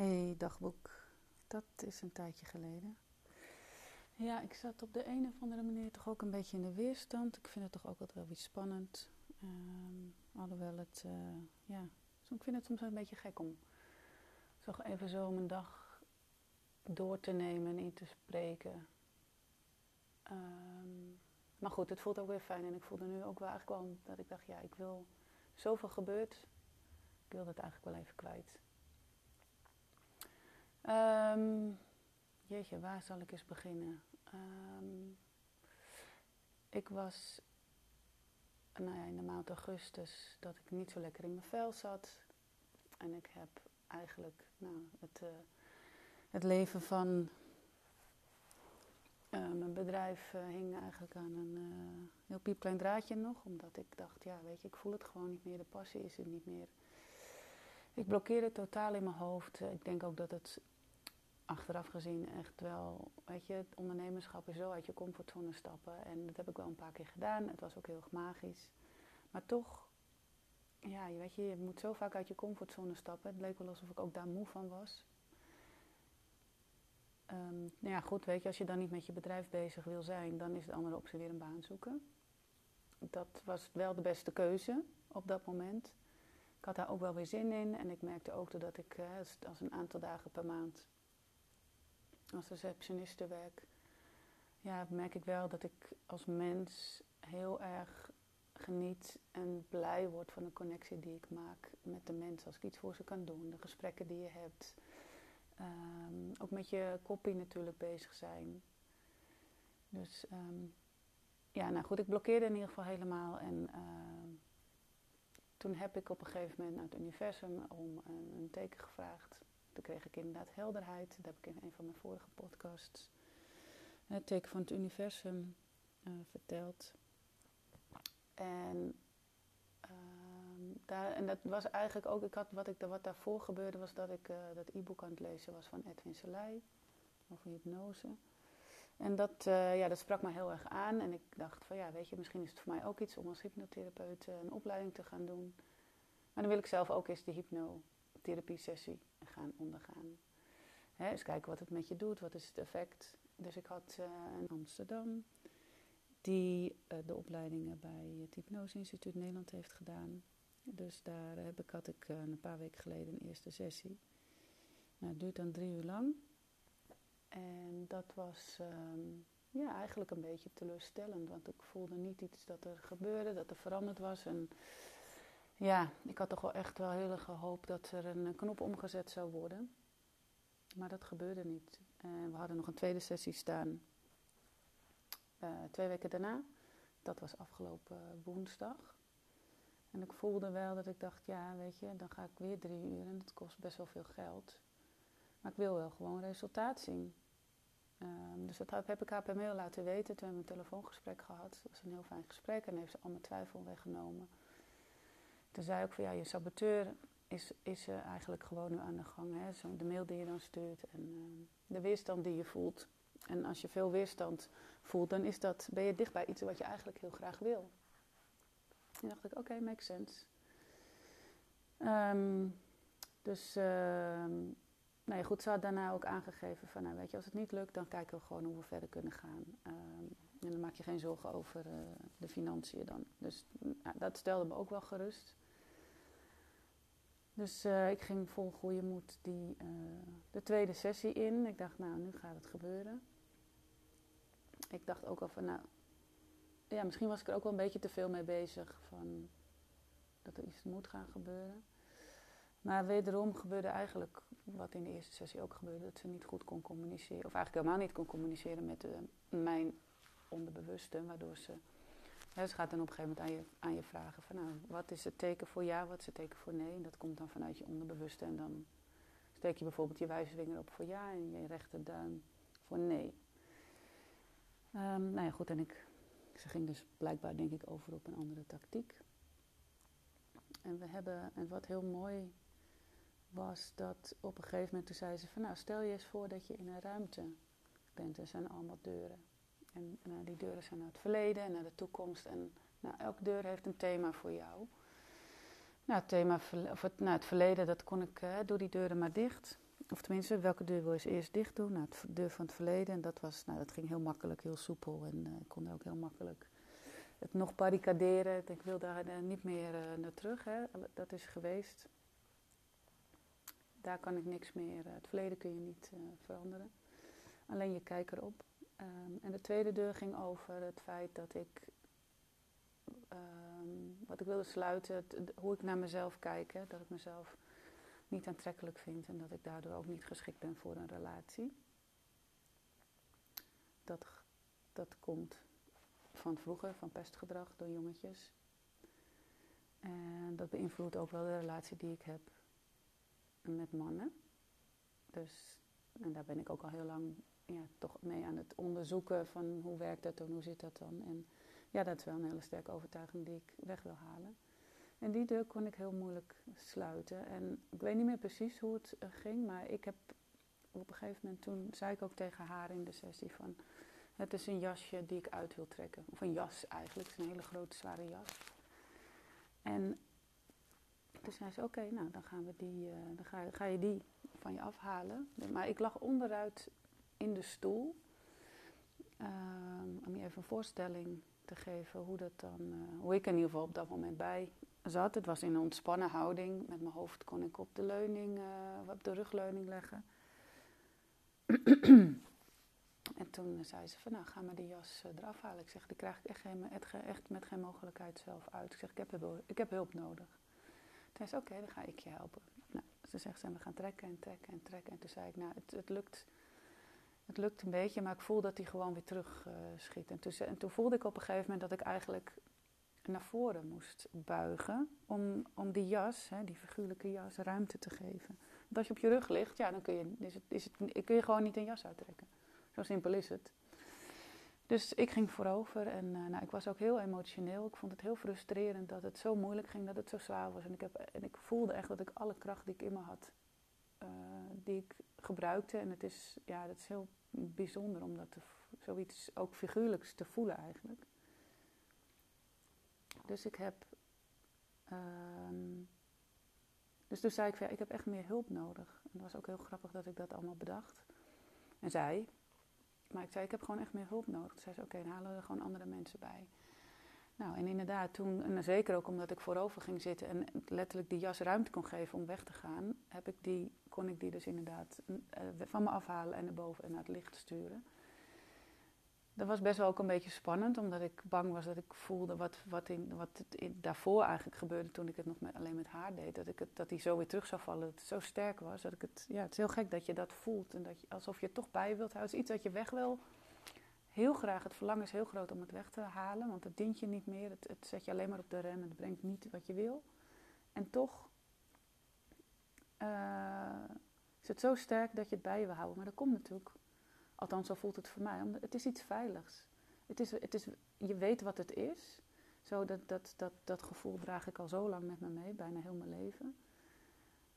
Hey dagboek, dat is een tijdje geleden. Ja, ik zat op de een of andere manier toch ook een beetje in de weerstand. Ik vind het toch ook altijd wel iets spannend. Um, alhoewel het, uh, ja, ik vind het soms een beetje gek om zo even zo mijn dag door te nemen en in te spreken. Um, maar goed, het voelt ook weer fijn en ik voelde nu ook wel eigenlijk wel dat ik dacht, ja, ik wil zoveel gebeurd. Ik wil het eigenlijk wel even kwijt. Um, jeetje, waar zal ik eens beginnen? Um, ik was nou ja, in de maand augustus dat ik niet zo lekker in mijn vel zat. En ik heb eigenlijk nou, het, uh, het leven van uh, mijn bedrijf uh, hing eigenlijk aan een heel piepklein draadje nog. Omdat ik dacht, ja weet je, ik voel het gewoon niet meer. De passie is er niet meer. Ik blokkeerde totaal in mijn hoofd. Ik denk ook dat het achteraf gezien echt wel, weet je, het ondernemerschap is zo uit je comfortzone stappen. En dat heb ik wel een paar keer gedaan. Het was ook heel magisch. Maar toch, ja, weet je, je moet zo vaak uit je comfortzone stappen. Het leek wel alsof ik ook daar moe van was. Um, nou ja, goed, weet je, als je dan niet met je bedrijf bezig wil zijn, dan is de andere optie weer een baan zoeken. Dat was wel de beste keuze op dat moment. Had daar ook wel weer zin in en ik merkte ook dat ik uh, als een aantal dagen per maand als receptioniste werk, ja, merk ik wel dat ik als mens heel erg geniet en blij word van de connectie die ik maak met de mensen. Als ik iets voor ze kan doen, de gesprekken die je hebt. Um, ook met je kopie natuurlijk bezig zijn. Dus um, ja, nou goed, ik blokkeerde in ieder geval helemaal. En uh, toen heb ik op een gegeven moment naar het universum om een, teken gevraagd. Toen kreeg ik inderdaad helderheid. Dat heb ik in een van mijn vorige podcasts. Het teken van het universum uh, verteld. En, uh, daar, en dat was eigenlijk ook, ik had, wat, ik, wat daarvoor gebeurde was dat ik uh, dat e-book aan het lezen was van Edwin Selei over hypnose. En dat, uh, ja, dat sprak me heel erg aan. En ik dacht van ja, weet je, misschien is het voor mij ook iets om als hypnotherapeut een opleiding te gaan doen. Maar dan wil ik zelf ook eens de hypnotherapie sessie gaan ondergaan. Hè, eens kijken wat het met je doet, wat is het effect. Dus ik had uh, in Amsterdam die de opleidingen bij het Hypnose Instituut Nederland heeft gedaan. Dus daar heb ik, had ik een paar weken geleden een eerste sessie. Nou, het duurt dan drie uur lang. En dat was um, ja, eigenlijk een beetje teleurstellend, want ik voelde niet iets dat er gebeurde, dat er veranderd was. En ja, ik had toch wel echt wel heel erg gehoopt dat er een knop omgezet zou worden. Maar dat gebeurde niet. En we hadden nog een tweede sessie staan. Uh, twee weken daarna. Dat was afgelopen woensdag. En ik voelde wel dat ik dacht, ja, weet je, dan ga ik weer drie uur en het kost best wel veel geld. Maar ik wil wel gewoon resultaat zien. Um, dus dat heb ik haar per mail laten weten. Toen we een telefoongesprek gehad. Dat was een heel fijn gesprek en heeft ze al mijn twijfel weggenomen. Toen zei ook van ja, je saboteur is, is uh, eigenlijk gewoon nu aan de gang. Hè? Zo, de mail die je dan stuurt en uh, de weerstand die je voelt. En als je veel weerstand voelt, dan is dat, ben je dicht bij iets wat je eigenlijk heel graag wil. En dacht ik, oké, makes sense. Um, dus, ja, goed, ze had daarna ook aangegeven van, nou weet je, als het niet lukt, dan kijken we gewoon hoe we verder kunnen gaan. Um, en dan maak je geen zorgen over uh, de financiën dan. Dus nou, dat stelde me ook wel gerust. Dus uh, ik ging vol goede moed die, uh, de tweede sessie in. Ik dacht, nou, nu gaat het gebeuren. Ik dacht ook al van, nou, ja, misschien was ik er ook wel een beetje te veel mee bezig van dat er iets moet gaan gebeuren. Maar wederom gebeurde eigenlijk wat in de eerste sessie ook gebeurde, dat ze niet goed kon communiceren, of eigenlijk helemaal niet kon communiceren met de, mijn onderbewuste, waardoor ze ja, ze gaat dan op een gegeven moment aan je, aan je vragen van nou, wat is het teken voor ja, wat is het teken voor nee? En dat komt dan vanuit je onderbewuste en dan steek je bijvoorbeeld je wijsvinger op voor ja en je rechterduim voor nee. Um, nou ja, goed, en ik, ze ging dus blijkbaar denk ik over op een andere tactiek. En we hebben, en wat heel mooi was, dat op een gegeven moment toen zei ze van nou, stel je eens voor dat je in een ruimte bent, er zijn allemaal deuren. En nou, die deuren zijn naar het verleden en naar de toekomst. En nou, elke deur heeft een thema voor jou. Nou, het thema of het, nou, het verleden, dat kon ik, uh, doe die deuren maar dicht. of tenminste, welke deur wil je eerst dicht doen? Nou, de deur van het verleden. En dat, was, nou, dat ging heel makkelijk, heel soepel. En uh, ik kon ook heel makkelijk het nog barricaderen. Ik wil daar niet meer naar terug. Hè. Dat is geweest. Daar kan ik niks meer. het verleden kun je niet veranderen. Alleen je kijkt erop. Um, en de tweede deur ging over het feit dat ik. Um, wat ik wilde sluiten, hoe ik naar mezelf kijk. Dat ik mezelf niet aantrekkelijk vind en dat ik daardoor ook niet geschikt ben voor een relatie. Dat, dat komt van vroeger, van pestgedrag door jongetjes. En dat beïnvloedt ook wel de relatie die ik heb met mannen. Dus, en daar ben ik ook al heel lang ja, toch mee aan het onderzoeken van hoe werkt dat en hoe zit dat dan. En ja, dat is wel een hele sterke overtuiging die ik weg wil halen. En die deur kon ik heel moeilijk sluiten. En ik weet niet meer precies hoe het eh, ging, maar ik heb op een gegeven moment toen zei ik ook tegen haar in de sessie van het is een jasje die ik uit wil trekken. Of een jas eigenlijk, een hele grote zware jas. En toen zei ze oké, nou dan gaan we die, uh, dan ga, ga, je die van je afhalen. Maar ik lag onderuit in de stoel. Um, om je even een voorstelling te geven hoe dat dan, uh, hoe ik in ieder geval op dat moment bij zat. Het was in een ontspannen houding. Met mijn hoofd kon ik op de leuning, uh, op de rugleuning leggen. en toen zei ze van, nou ga maar die jas eraf halen. Ik zeg, die krijg ik echt, echt met geen mogelijkheid zelf uit. Ik zeg, ik heb, ik heb hulp nodig. Toen zei ze, oké, dan ga ik je helpen. Nou, ze zegt, we gaan trekken en trekken en trekken. En toen zei ik, nou, het, het lukt... Het lukt een beetje, maar ik voel dat hij gewoon weer terug uh, schiet. En toen, en toen voelde ik op een gegeven moment dat ik eigenlijk naar voren moest buigen om, om die jas, hè, die figuurlijke jas, ruimte te geven. Want als je op je rug ligt, ja, dan kun je, is het, is het, kun je gewoon niet een jas uittrekken. Zo simpel is het. Dus ik ging voorover en uh, nou, ik was ook heel emotioneel. Ik vond het heel frustrerend dat het zo moeilijk ging, dat het zo zwaar was. En ik, heb, en ik voelde echt dat ik alle kracht die ik in me had, uh, die ik gebruikte. En het is, ja, dat is heel bijzonder om dat te, zoiets ook figuurlijks te voelen eigenlijk. Dus ik heb. Um, dus toen zei ik, ja, ik heb echt meer hulp nodig. En dat was ook heel grappig dat ik dat allemaal bedacht. En zei. Maar ik zei, ik heb gewoon echt meer hulp nodig. Toen zei ze, oké, dan halen we er gewoon andere mensen bij. Nou, en inderdaad, toen, en zeker ook omdat ik voorover ging zitten en letterlijk die jas ruimte kon geven om weg te gaan, heb ik die, kon ik die dus inderdaad uh, van me afhalen en naar boven en naar het licht sturen. Dat was best wel ook een beetje spannend, omdat ik bang was dat ik voelde wat, wat, in, wat daarvoor eigenlijk gebeurde toen ik het nog met, alleen met haar deed. Dat, ik het, dat die zo weer terug zou vallen, dat het zo sterk was. Dat ik het, ja, het is heel gek dat je dat voelt en dat je, alsof je het toch bij wilt houden. Het is iets dat je weg wil. Heel graag, het verlangen is heel groot om het weg te halen, want het dient je niet meer. Het, het zet je alleen maar op de rem, het brengt niet wat je wil. En toch uh, is het zo sterk dat je het bij je wil houden. Maar dat komt natuurlijk Althans, zo voelt het voor mij. Omdat het is iets veiligs. Het is, het is, je weet wat het is. Zo dat, dat, dat, dat gevoel draag ik al zo lang met me mee, bijna heel mijn leven.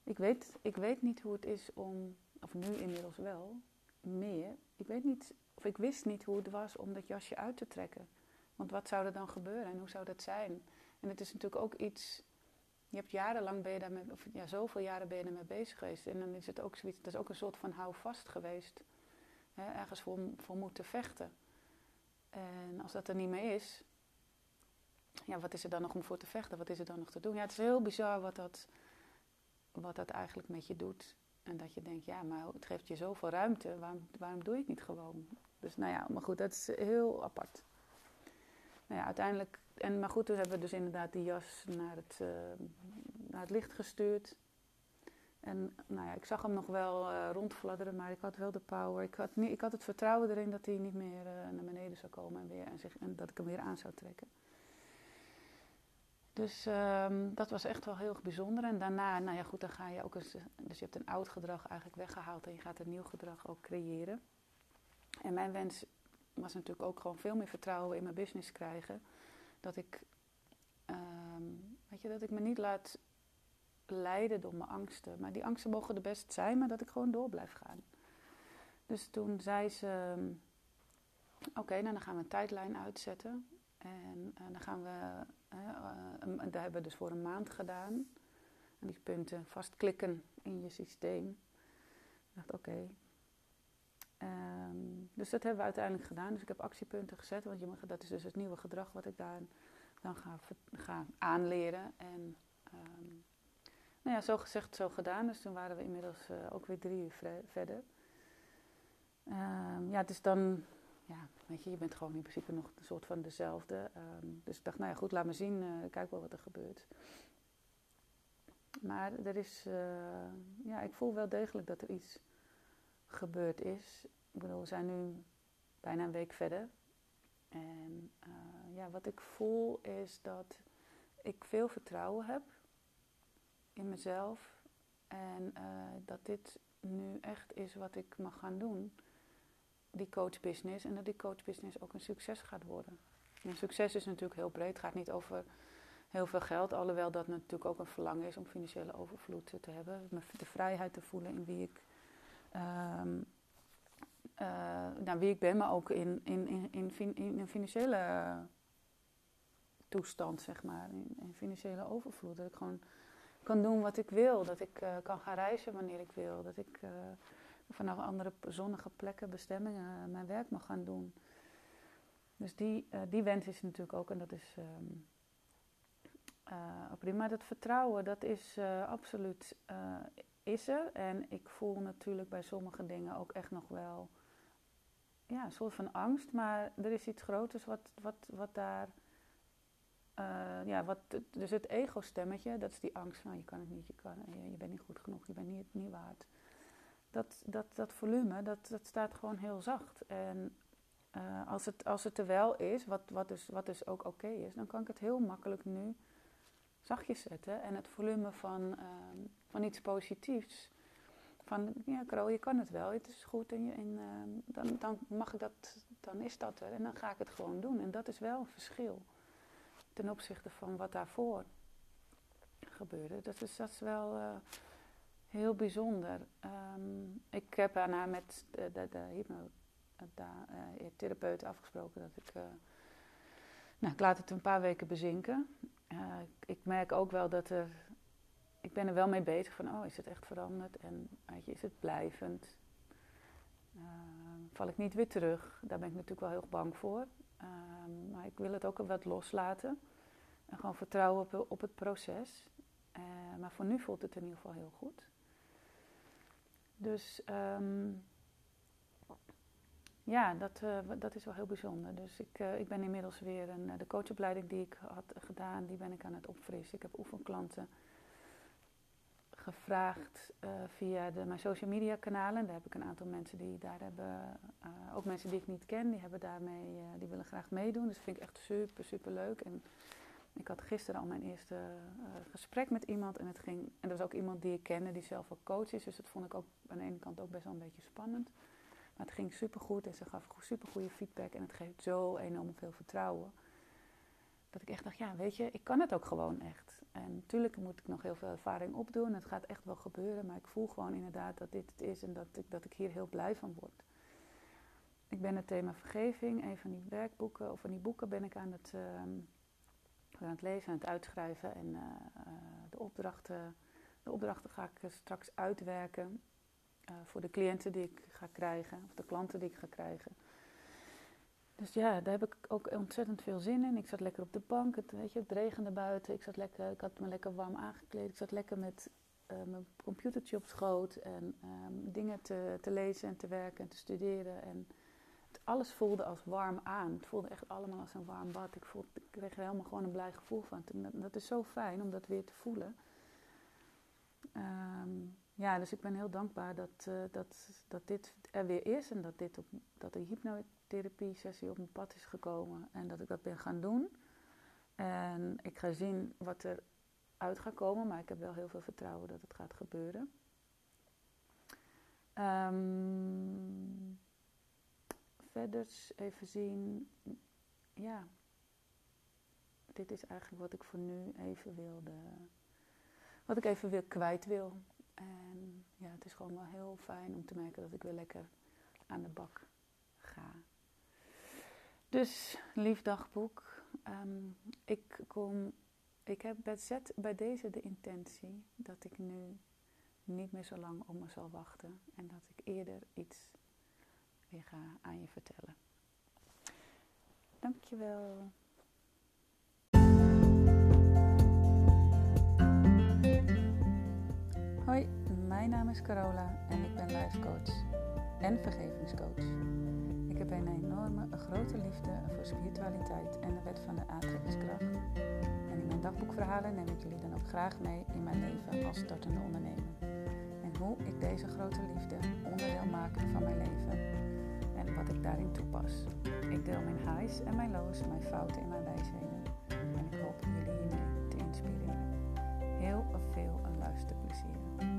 Ik weet, ik weet niet hoe het is om, of nu inmiddels wel, meer. Ik weet niet, of ik wist niet hoe het was om dat jasje uit te trekken. Want wat zou er dan gebeuren en hoe zou dat zijn? En het is natuurlijk ook iets. Je hebt jarenlang ben je daarmee, of ja, zoveel jaren ben je ermee bezig geweest. En dan is het ook zoiets, dat is ook een soort van houvast geweest hè, ergens voor, voor moeten vechten. En als dat er niet meer is, ja, wat is er dan nog om voor te vechten? Wat is er dan nog te doen? Ja, het is heel bizar wat dat, wat dat eigenlijk met je doet. En dat je denkt, ja, maar het geeft je zoveel ruimte, waarom, waarom doe je het niet gewoon? Dus nou ja, maar goed, dat is heel apart. Nou ja, uiteindelijk, en, maar goed, toen hebben we dus inderdaad die jas naar het, uh, naar het licht gestuurd. En nou ja, ik zag hem nog wel uh, rondfladderen, maar ik had wel de power. Ik had, niet, ik had het vertrouwen erin dat hij niet meer uh, naar beneden zou komen en, weer, en, zich, en dat ik hem weer aan zou trekken. Dus um, dat was echt wel heel bijzonder. En daarna, nou ja, goed, dan ga je ook eens. Dus je hebt een oud gedrag eigenlijk weggehaald en je gaat een nieuw gedrag ook creëren. En mijn wens was natuurlijk ook gewoon veel meer vertrouwen in mijn business krijgen. Dat ik, um, weet je, dat ik me niet laat leiden door mijn angsten. Maar die angsten mogen er best zijn, maar dat ik gewoon door blijf gaan. Dus toen zei ze: Oké, nou dan gaan we een tijdlijn uitzetten. En, en dan gaan we, uh, daar hebben we dus voor een maand gedaan. En die punten vastklikken in je systeem. Ik dacht, oké. Ehm, dus dat hebben we uiteindelijk gedaan. Dus ik heb actiepunten gezet, want je mag, dat is dus het nieuwe gedrag wat ik daar dan ga, ga aanleren. En ehm, nou ja, zo gezegd, zo gedaan. Dus toen waren we inmiddels uh, ook weer drie uur verder. Um, ja, is dan, ja, weet je, je bent gewoon in principe nog een soort van dezelfde. dus ik dacht, nou ja, goed, laat me zien, uh, kijk wel wat er gebeurt. Maar er is, uh, ja, ik voel wel degelijk dat er iets gebeurd is. Ik bedoel, we zijn nu bijna een week verder. En ja, wat ik voel is dat ik veel vertrouwen heb in mezelf. En uh, dat dit nu echt is wat ik mag gaan doen. Die coachbusiness. En dat die coachbusiness ook een succes gaat worden. En succes is natuurlijk heel breed. Het gaat niet over heel veel geld. Alhoewel dat natuurlijk ook een verlangen is om financiële overvloed te hebben. De vrijheid te voelen in wie ik, um, wie ik ben, maar ook in, in, in, in, in een financiële toestand, zeg maar. In, in, financiële overvloed. Dat ik gewoon kan doen wat ik wil. Dat ik uh, kan gaan reizen wanneer ik wil. Dat ik uh, vanaf andere zonnige plekken, bestemmingen, mijn werk mag gaan doen. Dus die, die wens is natuurlijk ook, en dat is... Um, prima. Dat vertrouwen, dat is absoluut is er. En ik voel natuurlijk bij sommige dingen ook echt nog wel ja, een soort van angst. Maar er is iets groters wat, wat, wat daar. Ja, wat, dus het ego-stemmetje, dat is die angst van je kan het niet, je, kan, je, je bent niet goed genoeg, je bent niet, niet waard. Dat, dat, dat volume, dat, dat staat gewoon heel zacht. En als, het, als het er wel is, wat, wat, dus, wat dus ook oké is, dan kan ik het heel makkelijk nu zachtjes zetten en het volume van, ehm, van iets positiefs. Van ja, Kro, je kan het wel, het is goed en, je, en ehm, dan, dan mag ik dat, dan is dat er en dan ga ik het gewoon doen. En dat is wel een verschil ten opzichte van wat daarvoor gebeurde. Dat is, dat is wel uh, heel bijzonder. Um, ik heb daarna met de, de, de hypnotherapeut uh, afgesproken dat ik. Nou, ik laat het een paar weken bezinken ik merk ook wel dat er. Ik ben er wel mee bezig van, oh, is het echt veranderd? En weet je, is het blijvend? Uh, val ik niet weer terug? Daar ben ik natuurlijk wel heel bang voor. Uh, maar ik wil het ook wat loslaten. En gewoon vertrouwen op, op het proces. Uh, maar voor nu voelt het in ieder geval heel goed. Dus um, ja, dat, uh, dat is wel heel bijzonder. Dus ik, uh, ik ben inmiddels weer een, de coachopleiding die ik had gedaan, die ben ik aan het opfrissen. Ik heb oefenklanten gevraagd uh, via de, mijn social media kanalen. Daar heb ik een aantal mensen die daar hebben, ook mensen die ik niet ken, die hebben daarmee, die willen graag meedoen. Dus dat vind ik echt super, super leuk. En ik had gisteren al mijn eerste gesprek met iemand en het ging, en dat was ook iemand die ik kende, die zelf ook coach is. Dus dat vond ik ook aan de ene kant ook best wel een beetje spannend. Maar het ging supergoed en ze gaf super goede feedback en het geeft zo enorm veel vertrouwen. Dat ik echt dacht, ja, weet je, ik kan het ook gewoon echt. En natuurlijk moet ik nog heel veel ervaring opdoen. Het gaat echt wel gebeuren, maar ik voel gewoon inderdaad dat dit het is en dat ik, dat ik hier heel blij van word. Ik ben het thema vergeving, een van die werkboeken of van die boeken ben ik aan het, uh, aan het lezen, aan het uitschrijven. En uh, de, opdrachten, de opdrachten ga ik straks uitwerken. Uh, voor de cliënten die ik ga krijgen, of de klanten die ik ga krijgen. Dus ja, daar heb ik ook ontzettend veel zin in. Ik zat lekker op de bank, het, weet je, het regende buiten. Ik, zat lekker, ik had me lekker warm aangekleed. Ik zat lekker met uh, mijn computertje op schoot en um, dingen te, te, lezen en te werken en te studeren. En het, alles voelde als warm aan. Het voelde echt allemaal als een warm bad. Ik, voelde, ik kreeg er helemaal gewoon een blij gevoel van. Dat, dat is zo fijn om dat weer te voelen. Um, ja, dus ik ben heel dankbaar dat, uh, dat, dat dit er weer is en dat, dit dat de hypnotherapie-sessie op mijn pad is gekomen en dat ik dat ben gaan doen. En ik ga zien wat er uit gaat komen, maar ik heb wel heel veel vertrouwen dat het gaat gebeuren. Um, verder even zien, ja, dit is eigenlijk wat ik voor nu even wilde, wat ik even weer kwijt wil. En ja, het is gewoon wel heel fijn om te merken dat ik weer lekker aan de bak ga. Dus, lief dagboek. Um, ik, kom, ik heb bezet bij deze de intentie dat ik nu niet meer zo lang op me zal wachten en dat ik eerder iets weer ga aan je vertellen. Dankjewel. Hoi, mijn naam is Carola en ik ben life coach en vergevingscoach. Ik heb een enorme, grote liefde voor spiritualiteit en de wet van de aantrekkingskracht. En in mijn dagboekverhalen neem ik jullie dan ook graag mee in mijn leven als startende ondernemer. En hoe ik deze grote liefde onderdeel maak van mijn leven en wat ik daarin toepas. Ik deel mijn highs en mijn lows, mijn fouten en luisterplezier.